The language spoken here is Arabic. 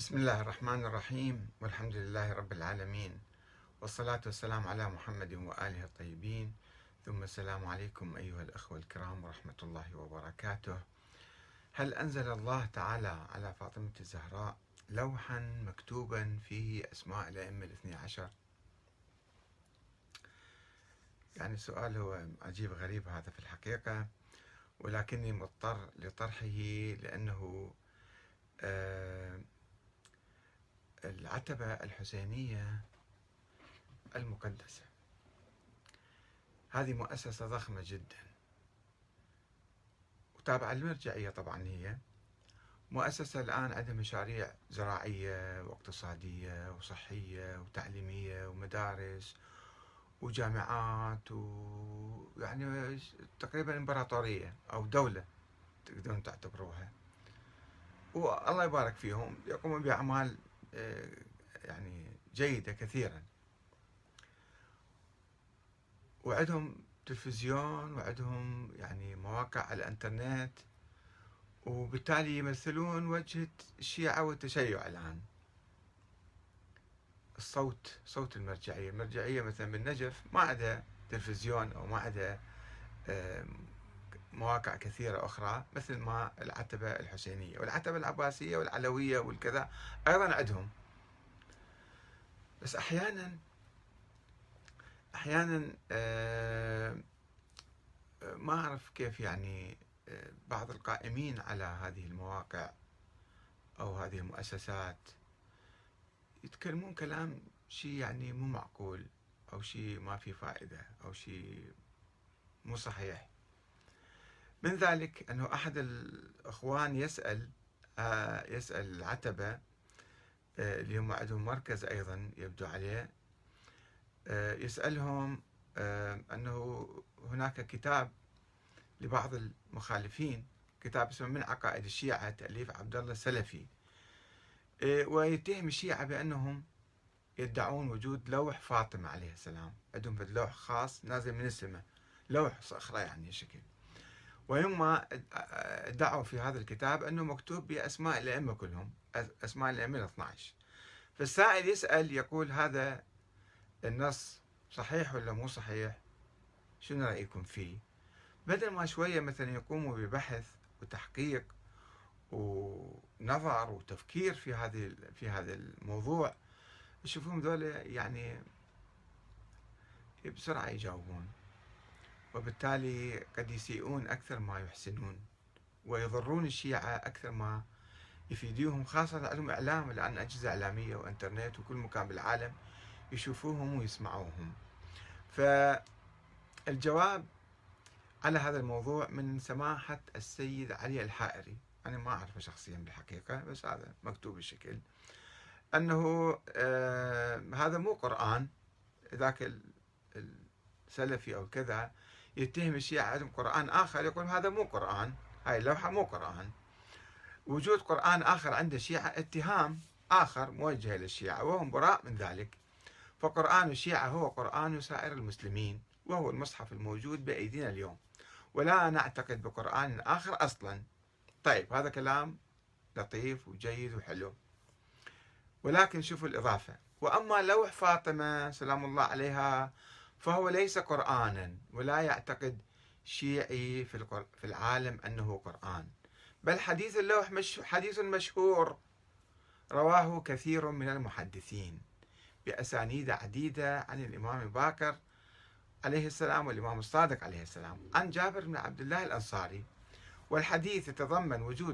بسم الله الرحمن الرحيم والحمد لله رب العالمين والصلاة والسلام على محمد وآله الطيبين. ثم السلام عليكم أيها الأخوة الكرام ورحمة الله وبركاته. هل أنزل الله تعالى على فاطمة الزهراء لوحا مكتوبا فيه أسماء الأئمة الاثني عشر؟ يعني السؤال هو عجيب غريب هذا في الحقيقة ولكني مضطر لطرحه لأنه آه العتبة الحسينية المقدسة. هذه مؤسسة ضخمة جدا. وتابعة للمرجعية طبعا هي. مؤسسة الآن عندها مشاريع زراعية واقتصادية وصحية وتعليمية ومدارس وجامعات ويعني تقريبا إمبراطورية أو دولة تقدرون تعتبروها. والله يبارك فيهم. يقومون بأعمال يعني جيدة كثيرا. وعندهم تلفزيون وعندهم يعني مواقع على الإنترنت وبالتالي يمثلون وجهة الشيعة والتشيع الآن. الصوت صوت المرجعية. المرجعية مثلا بالنجف ما عندها تلفزيون أو ما عندها مواقع كثيرة أخرى مثل ما العتبة الحسينية والعتبة العباسية والعلوية والكذا أيضا عندهم. بس أحيانا أحيانا آه، ما أعرف كيف يعني آه، بعض القائمين على هذه المواقع أو هذه المؤسسات يتكلمون كلام شيء يعني مو معقول أو شيء ما في فائدة أو شيء مو صحيح. من ذلك أنه أحد الأخوان يسأل آه، يسأل العتبة آه، اللي هم عندهم مركز أيضا يبدو عليه آه، يسألهم أنه هناك كتاب لبعض المخالفين كتاب اسمه من عقائد الشيعة تأليف عبد الله السلفي ويتهم الشيعة بأنهم يدعون وجود لوح فاطمة عليه السلام عندهم لوح خاص نازل من السماء لوح صخرة يعني شكل. وهم ادعوا في هذا الكتاب أنه مكتوب بأسماء الأئمة كلهم أسماء الأئمة ال 12 فالسائل يسأل يقول هذا النص صحيح ولا مو صحيح؟ شنو رأيكم فيه؟ بدل ما شوية مثلا يقوموا ببحث وتحقيق ونظر وتفكير في هذه في هذا الموضوع يشوفون ذولا يعني بسرعة يجاوبون. وبالتالي قد يسيئون أكثر ما يحسنون ويضرون الشيعة أكثر ما يفيدوهم خاصة عندهم إعلام لأن أجهزة إعلامية وإنترنت وكل مكان بالعالم يشوفوهم ويسمعوهم. فالجواب على هذا الموضوع من سماحة السيد علي الحائري. أنا ما أعرفه شخصيا بالحقيقة بس هذا مكتوب بشكل أنه آه هذا مو قرآن ذاك السلفي أو كذا. يتهم الشيعة عندهم قرآن آخر يقول هذا مو قرآن هاي اللوحة مو قرآن. وجود قرآن آخر عند الشيعة اتهام آخر موجه للشيعة وهم براء من ذلك. فقرآن الشيعة هو قرآن سائر المسلمين وهو المصحف الموجود بأيدينا اليوم. ولا نعتقد بقرآن آخر أصلا. طيب هذا كلام لطيف وجيد وحلو. ولكن شوفوا الإضافة. وأما لوح فاطمة سلام الله عليها فهو ليس قرآنا ولا يعتقد شيعي في العالم أنه قرآن. بل حديث اللوح مش حديث مشهور رواه كثير من المحدثين بأسانيد عديدة عن الإمام باكر عليه السلام والإمام الصادق عليه السلام عن جابر بن عبد الله الأنصاري. والحديث يتضمن وجود